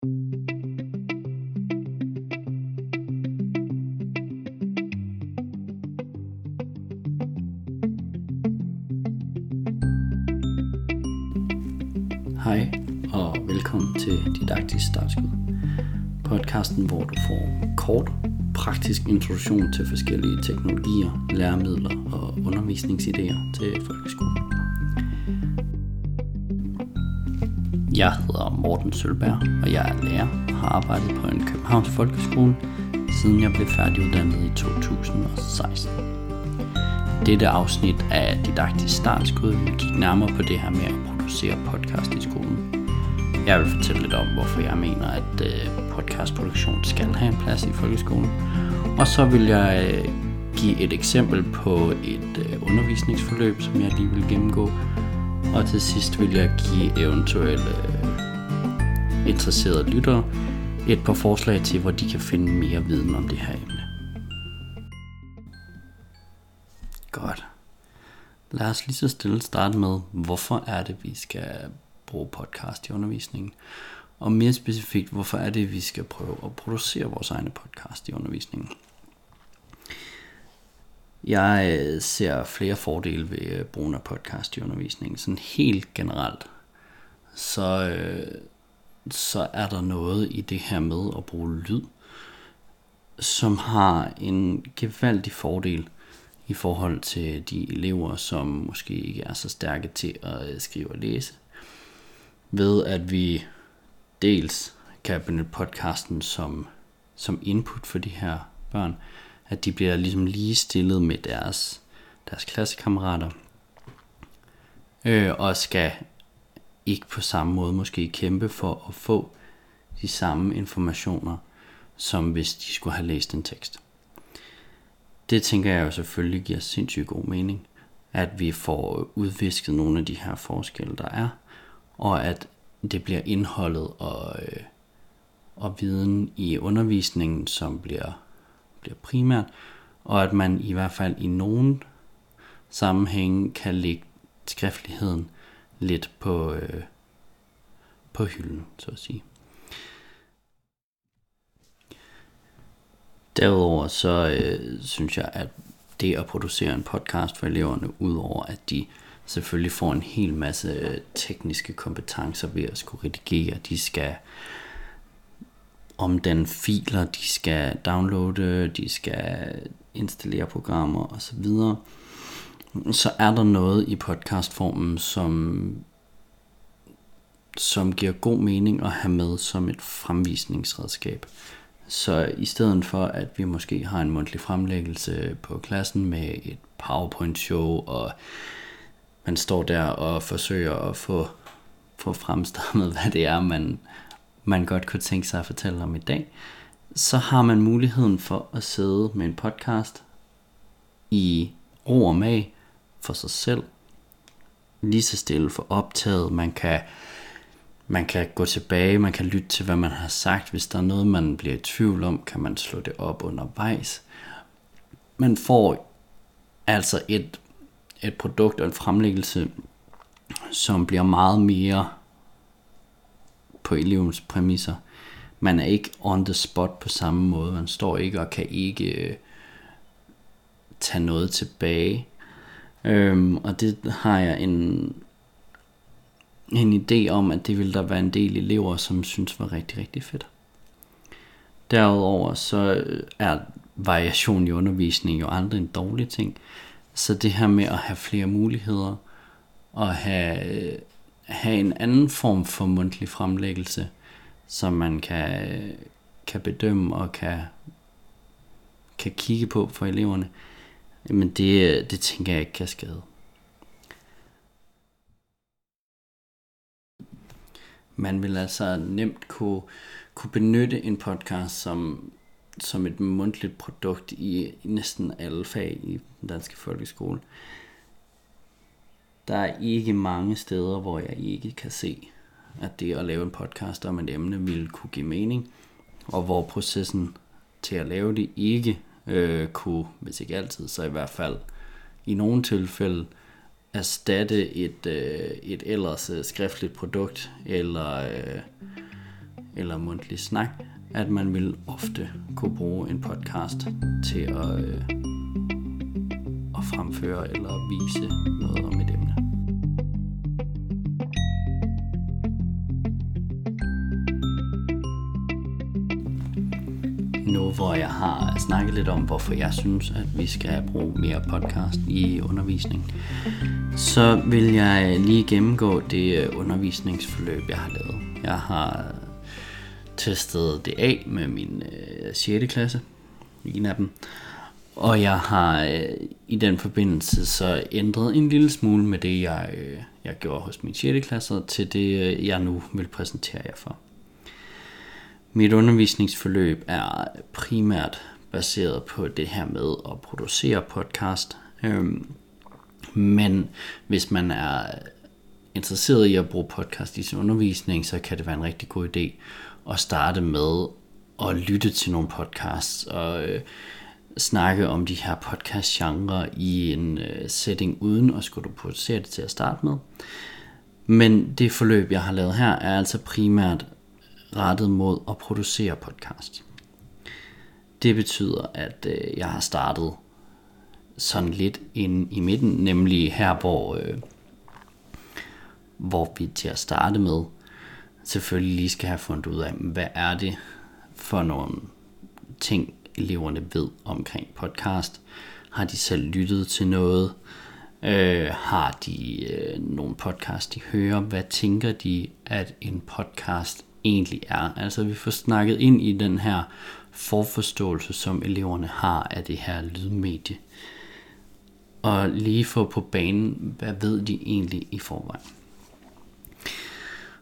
Hej og velkommen til Didaktisk Startskud. Podcasten, hvor du får kort, praktisk introduktion til forskellige teknologier, læremidler og undervisningsidéer til folkeskolen. Jeg hedder Morten Sølberg, og jeg er lærer og har arbejdet på en Københavns folkeskole, siden jeg blev færdiguddannet i 2016. Dette afsnit af Didaktisk Startskud vil kigge nærmere på det her med at producere podcast i skolen. Jeg vil fortælle lidt om, hvorfor jeg mener, at øh, podcastproduktion skal have en plads i folkeskolen. Og så vil jeg øh, give et eksempel på et øh, undervisningsforløb, som jeg lige vil gennemgå. Og til sidst vil jeg give eventuelle øh, interesserede lyttere et par forslag til, hvor de kan finde mere viden om det her emne. Godt. Lad os lige så stille starte med, hvorfor er det, vi skal bruge podcast i undervisningen? Og mere specifikt, hvorfor er det, vi skal prøve at producere vores egne podcast i undervisningen? Jeg øh, ser flere fordele ved øh, brugen af podcast i undervisningen. Sådan helt generelt, så, øh, så er der noget i det her med at bruge lyd, som har en gevaldig fordel i forhold til de elever, som måske ikke er så stærke til at skrive og læse. Ved at vi dels kan benytte podcasten som, som input for de her børn, at de bliver ligesom lige stillet med deres, deres klassekammerater, øh, og skal ikke på samme måde måske kæmpe for at få de samme informationer, som hvis de skulle have læst en tekst. Det tænker jeg jo selvfølgelig giver sindssygt god mening, at vi får udvisket nogle af de her forskelle, der er, og at det bliver indholdet og, øh, og viden i undervisningen, som bliver, bliver primært, og at man i hvert fald i nogen sammenhænge kan lægge skriftligheden lidt på, øh, på hylden, så at sige. Derudover så øh, synes jeg, at det at producere en podcast for eleverne, udover at de selvfølgelig får en hel masse øh, tekniske kompetencer ved at skulle redigere, de skal om den filer, de skal downloade, de skal installere programmer osv., så er der noget i podcastformen, som, som giver god mening at have med som et fremvisningsredskab. Så i stedet for, at vi måske har en mundtlig fremlæggelse på klassen med et PowerPoint-show, og man står der og forsøger at få, få fremstammet, hvad det er, man, man godt kunne tænke sig at fortælle om i dag, så har man muligheden for at sidde med en podcast i ro og mag for sig selv, lige så stille for optaget, man kan man kan gå tilbage, man kan lytte til, hvad man har sagt. Hvis der er noget, man bliver i tvivl om, kan man slå det op undervejs. Man får altså et, et produkt og en fremlæggelse, som bliver meget mere på elevens præmisser. Man er ikke on the spot på samme måde. Man står ikke og kan ikke øh, tage noget tilbage. Øhm, og det har jeg en en idé om, at det ville der være en del elever, som synes var rigtig, rigtig fedt. Derudover så øh, er variation i undervisning jo aldrig en dårlig ting. Så det her med at have flere muligheder og have, øh, have en anden form for mundtlig fremlæggelse, som man kan, kan bedømme og kan, kan kigge på for eleverne, men det, det tænker jeg ikke kan skade. man vil altså nemt kunne, kunne benytte en podcast som, som et mundtligt produkt i, i næsten alle fag i den danske folkeskole. Der er ikke mange steder, hvor jeg ikke kan se, at det at lave en podcast om et emne ville kunne give mening, og hvor processen til at lave det ikke øh, kunne, hvis ikke altid, så i hvert fald i nogle tilfælde, erstatte et, øh, et ellers øh, skriftligt produkt, eller, øh, eller mundtlig snak, at man vil ofte kunne bruge en podcast til at, øh, at fremføre eller vise noget om Nu hvor jeg har snakket lidt om, hvorfor jeg synes, at vi skal bruge mere podcast i undervisning, så vil jeg lige gennemgå det øh, undervisningsforløb, jeg har lavet. Jeg har testet det af med min øh, 6. klasse, en af dem. Og jeg har øh, i den forbindelse så ændret en lille smule med det, jeg, øh, jeg gjorde hos min 6. klasse, til det, øh, jeg nu vil præsentere jer for. Mit undervisningsforløb er primært baseret på det her med at producere podcast. Øhm, men hvis man er interesseret i at bruge podcast i sin undervisning, så kan det være en rigtig god idé at starte med at lytte til nogle podcasts og øh, snakke om de her podcast-genre i en øh, setting uden at skulle producere det til at starte med. Men det forløb, jeg har lavet her, er altså primært rettet mod at producere podcast. Det betyder, at øh, jeg har startet sådan lidt ind i midten, nemlig her, hvor, øh, hvor vi til at starte med selvfølgelig lige skal have fundet ud af, hvad er det for nogle ting, eleverne ved omkring podcast. Har de selv lyttet til noget? Øh, har de øh, nogle podcast, de hører? Hvad tænker de, at en podcast egentlig er? Altså vi får snakket ind i den her forforståelse, som eleverne har af det her lydmedie. Og lige få på banen, hvad ved de egentlig i forvejen?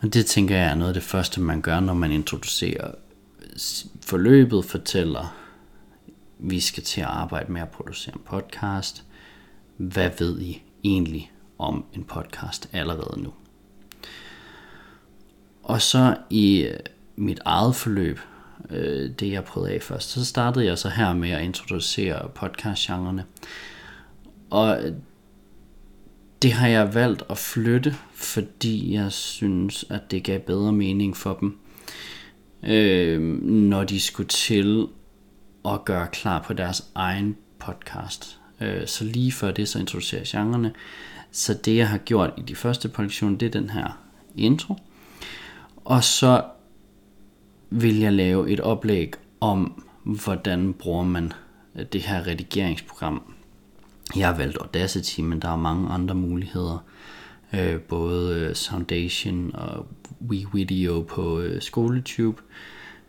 Og det tænker jeg er noget af det første, man gør, når man introducerer forløbet, fortæller, vi skal til at arbejde med at producere en podcast. Hvad ved I egentlig om en podcast allerede nu? Og så i øh, mit eget forløb, øh, det jeg prøvede af først, så startede jeg så her med at introducere podcastgenrerne. Og øh, det har jeg valgt at flytte, fordi jeg synes, at det gav bedre mening for dem, øh, når de skulle til at gøre klar på deres egen podcast. Øh, så lige før det, så introducerer jeg genrerne. Så det, jeg har gjort i de første produktioner, det er den her intro. Og så vil jeg lave et oplæg om, hvordan bruger man øh, det her redigeringsprogram jeg har valgt Audacity, men der er mange andre muligheder. Øh, både øh, Soundation og WeVideo på øh, SkoleTube.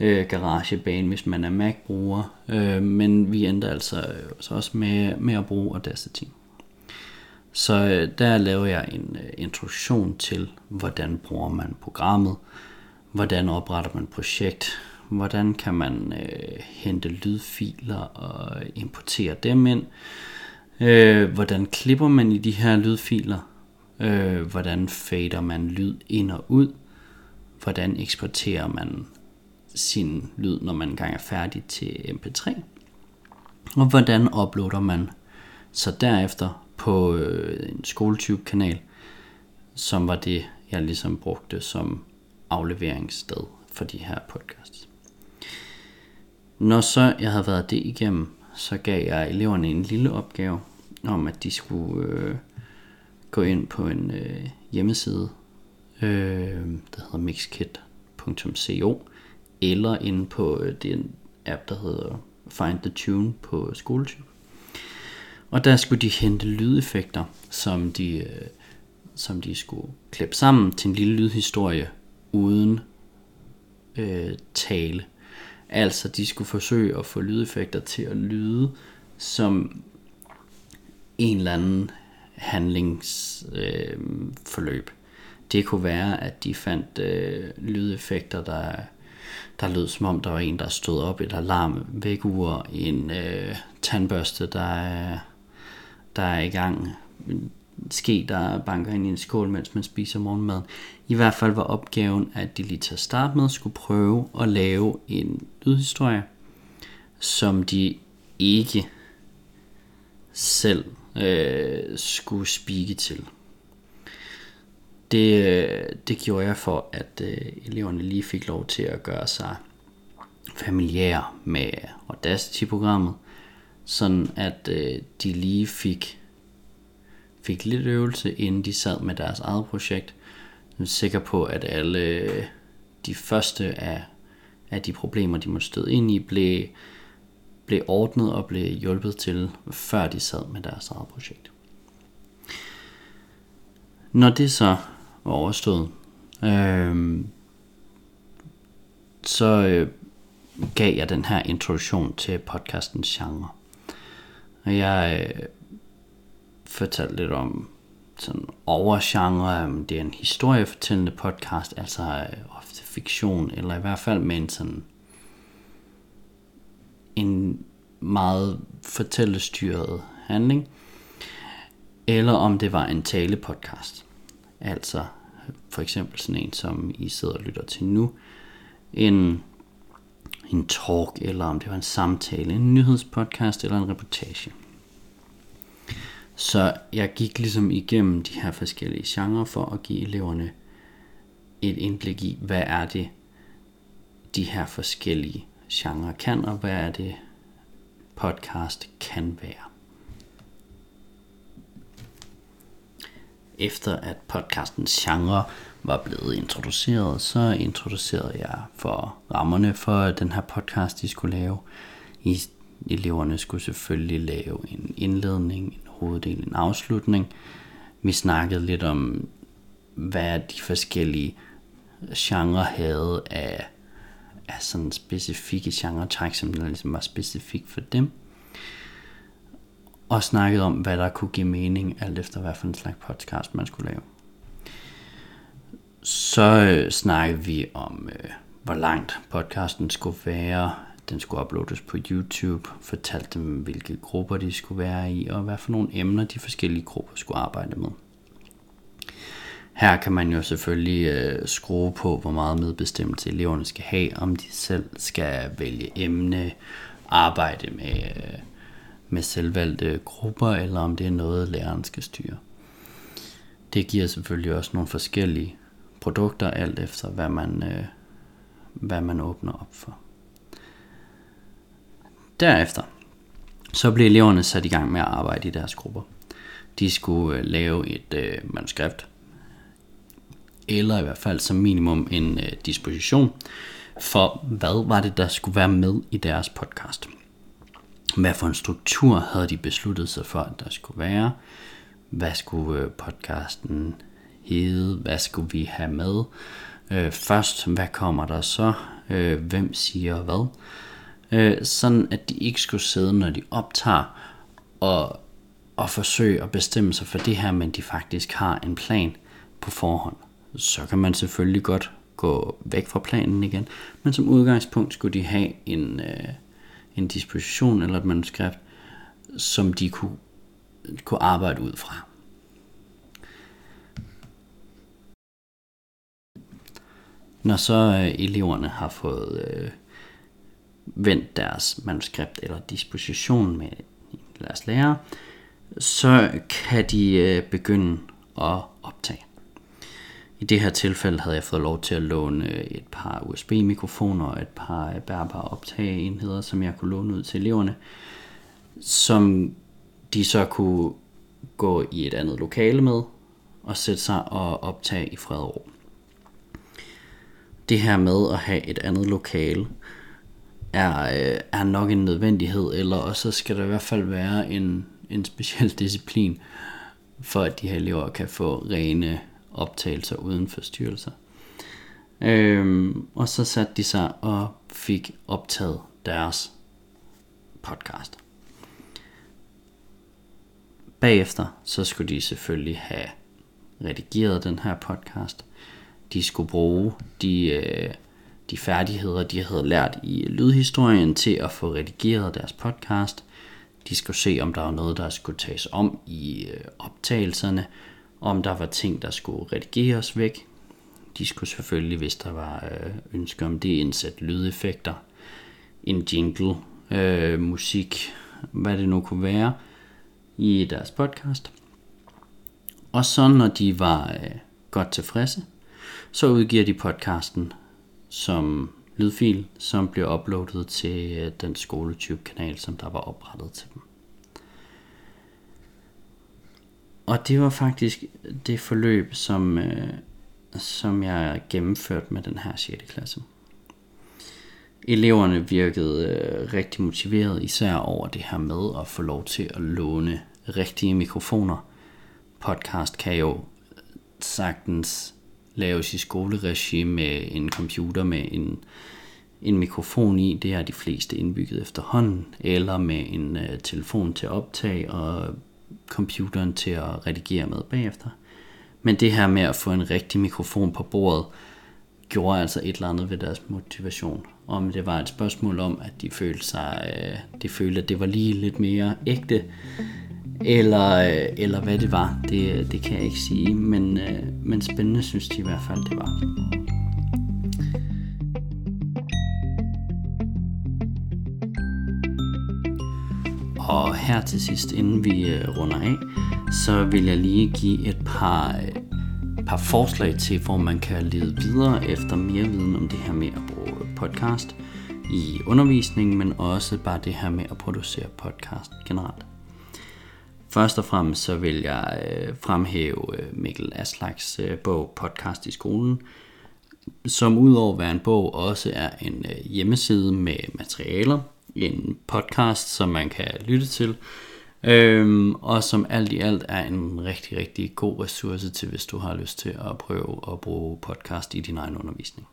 Øh, GarageBand, hvis man er Mac-bruger. Øh, men vi endte altså øh, så også med, med at bruge Audacity. Så øh, der laver jeg en øh, introduktion til, hvordan bruger man programmet, hvordan opretter man et projekt, hvordan kan man øh, hente lydfiler og importere dem ind, Øh, hvordan klipper man i de her lydfiler? Øh, hvordan fader man lyd ind og ud? Hvordan eksporterer man sin lyd, når man engang er færdig til MP3? Og hvordan uploader man så derefter på øh, en SkoleTube-kanal, som var det, jeg ligesom brugte som afleveringssted for de her podcasts. Når så jeg havde været det igennem, så gav jeg eleverne en lille opgave om, at de skulle øh, gå ind på en øh, hjemmeside, øh, der hedder mixkit.co, eller ind på øh, den app, der hedder Find the Tune på SkoleTube. Og der skulle de hente lydeffekter, som de, øh, som de skulle klippe sammen til en lille lydhistorie uden øh, tale. Altså, de skulle forsøge at få lydeffekter til at lyde som en eller anden handlingsforløb. Øh, det kunne være, at de fandt øh, lydeffekter, der, der lød som om, der var en, der stod op, et alarm vækkeur, en øh, tandbørste, der Øh, der er i gang, ske, der banker ind i en skål, mens man spiser morgenmad. I hvert fald var opgaven, at de lige til at starte med skulle prøve at lave en lydhistorie, som de ikke selv øh, skulle spike til. det, øh, det gjorde jeg for, at øh, eleverne lige fik lov til at gøre sig familiære med Audacity-programmet, sådan at øh, de lige fik, fik lidt øvelse, inden de sad med deres eget projekt. Jeg er sikker på, at alle øh, de første af, af de problemer, de måtte støde ind i, blev, blev ordnet og blev hjulpet til, før de sad med deres eget projekt. Når det så var overstået, øh, så øh, gav jeg den her introduktion til podcastens genre. Og jeg øh, fortalte lidt om sådan overgenre, det er en historiefortællende podcast, altså øh, ofte fiktion, eller i hvert fald med en sådan en meget fortællestyret handling, eller om det var en talepodcast. Altså for eksempel sådan en, som I sidder og lytter til nu, en, en talk, eller om det var en samtale, en nyhedspodcast eller en reportage. Så jeg gik ligesom igennem de her forskellige genrer for at give eleverne et indblik i, hvad er det, de her forskellige genrer kan, og hvad er det, podcast kan være. Efter at podcastens genre var blevet introduceret, så introducerede jeg for rammerne for den her podcast, de skulle lave. I, eleverne skulle selvfølgelig lave en indledning, en hoveddel, en afslutning. Vi snakkede lidt om, hvad de forskellige genre havde af, af sådan specifikke genretræk, som der ligesom var specifikt for dem. Og snakkede om, hvad der kunne give mening, alt efter hvad for en slags podcast man skulle lave. Så øh, snakkede vi om, øh, hvor langt podcasten skulle være. Den skulle uploades på YouTube. Fortalte dem, hvilke grupper de skulle være i, og hvad for nogle emner de forskellige grupper skulle arbejde med. Her kan man jo selvfølgelig øh, skrue på, hvor meget medbestemmelse eleverne skal have, om de selv skal vælge emne, arbejde med, øh, med selvvalgte grupper, eller om det er noget, læreren skal styre. Det giver selvfølgelig også nogle forskellige produkter, alt efter hvad man, øh, hvad man åbner op for. Derefter så blev eleverne sat i gang med at arbejde i deres grupper. De skulle øh, lave et øh, manuskript, eller i hvert fald som minimum en øh, disposition for, hvad var det, der skulle være med i deres podcast. Hvad for en struktur havde de besluttet sig for, at der skulle være? Hvad skulle øh, podcasten hede, Hvad skulle vi have med? Øh, først, hvad kommer der så? Øh, hvem siger hvad? Øh, sådan at de ikke skulle sidde, når de optager, og, og forsøge at bestemme sig for det her, men de faktisk har en plan på forhånd. Så kan man selvfølgelig godt gå væk fra planen igen, men som udgangspunkt skulle de have en, øh, en disposition eller et manuskript, som de kunne, kunne arbejde ud fra. Når så øh, eleverne har fået øh, vendt deres manuskript eller disposition med deres lærer, så kan de øh, begynde at optage. I det her tilfælde havde jeg fået lov til at låne øh, et par USB-mikrofoner og et par øh, bærbare optageenheder, som jeg kunne låne ud til eleverne, som de så kunne gå i et andet lokale med og sætte sig og optage i fred og ro. Det her med at have et andet lokale er, øh, er nok en nødvendighed, eller også skal der i hvert fald være en, en speciel disciplin, for at de her elever kan få rene optagelser uden forstyrrelser. Øhm, og så satte de sig og fik optaget deres podcast. Bagefter så skulle de selvfølgelig have redigeret den her podcast. De skulle bruge de, øh, de færdigheder, de havde lært i lydhistorien til at få redigeret deres podcast. De skulle se, om der var noget, der skulle tages om i øh, optagelserne, om der var ting, der skulle redigeres væk. De skulle selvfølgelig, hvis der var øh, ønsker om det, indsætte lydeffekter, en jingle, øh, musik, hvad det nu kunne være i deres podcast. Og så når de var øh, godt tilfredse, så udgiver de podcasten som lydfil, som bliver uploadet til øh, den SkoleTube-kanal, som der var oprettet til dem. Og det var faktisk det forløb, som, øh, som jeg gennemførte med den her 6. klasse. Eleverne virkede øh, rigtig motiveret, især over det her med at få lov til at låne rigtige mikrofoner. Podcast kan jo sagtens laves i skoleregi med en computer med en, en mikrofon i. Det er de fleste indbygget efterhånden. Eller med en øh, telefon til optag og computeren til at redigere med bagefter. Men det her med at få en rigtig mikrofon på bordet, gjorde altså et eller andet ved deres motivation. Om det var et spørgsmål om, at de følte, sig, øh, de følte at det var lige lidt mere ægte, eller, øh, eller hvad det var, det, det kan jeg ikke sige, men, øh, men spændende synes de i hvert fald, det var. Og her til sidst, inden vi øh, runder af, så vil jeg lige give et par, par forslag til, hvor man kan lede videre efter mere viden om det her med at bruge podcast i undervisningen, men også bare det her med at producere podcast generelt. Først og fremmest så vil jeg øh, fremhæve øh, Mikkel Aslaks øh, bog Podcast i skolen, som udover at være en bog også er en øh, hjemmeside med materialer, en podcast, som man kan lytte til, øhm, og som alt i alt er en rigtig, rigtig god ressource til, hvis du har lyst til at prøve at bruge podcast i din egen undervisning.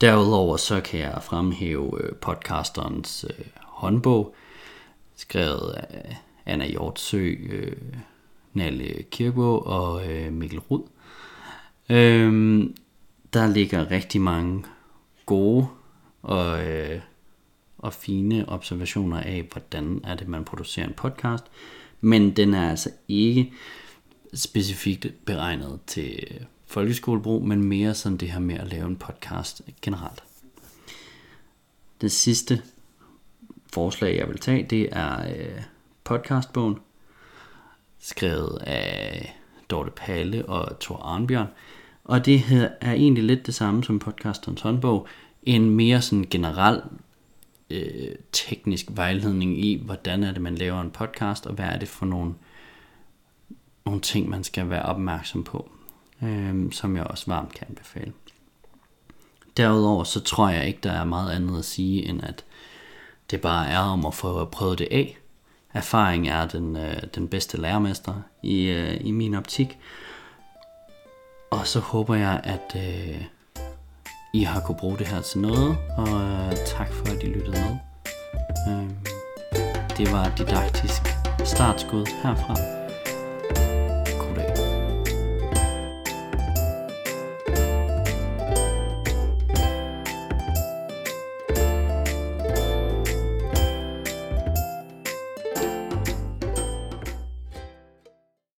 Derudover så kan jeg fremhæve øh, podcasterens øh, håndbog, skrevet af Anna Hjortsø, øh, Nalle Kirkegaard og øh, Mikkel Rud. Øhm, der ligger rigtig mange gode og, øh, og fine observationer af, hvordan er det, man producerer en podcast. Men den er altså ikke specifikt beregnet til folkeskolebrug, men mere sådan det her med at lave en podcast generelt. Det sidste forslag, jeg vil tage, det er øh, podcastbogen, skrevet af Dorte Palle og Thor Arnbjørn. Og det er egentlig lidt det samme som podcasterens håndbog. En mere sådan generel øh, teknisk vejledning i, hvordan er det, man laver en podcast, og hvad er det for nogle, nogle ting, man skal være opmærksom på, øh, som jeg også varmt kan anbefale. Derudover så tror jeg ikke, der er meget andet at sige, end at det bare er om at få prøvet det af, erfaring er den, øh, den bedste lærermester i, øh, i min optik. Og så håber jeg, at øh, I har kunne bruge det her til noget, og øh, tak for, at I lyttede med. Øh, det var didaktisk startskud herfra.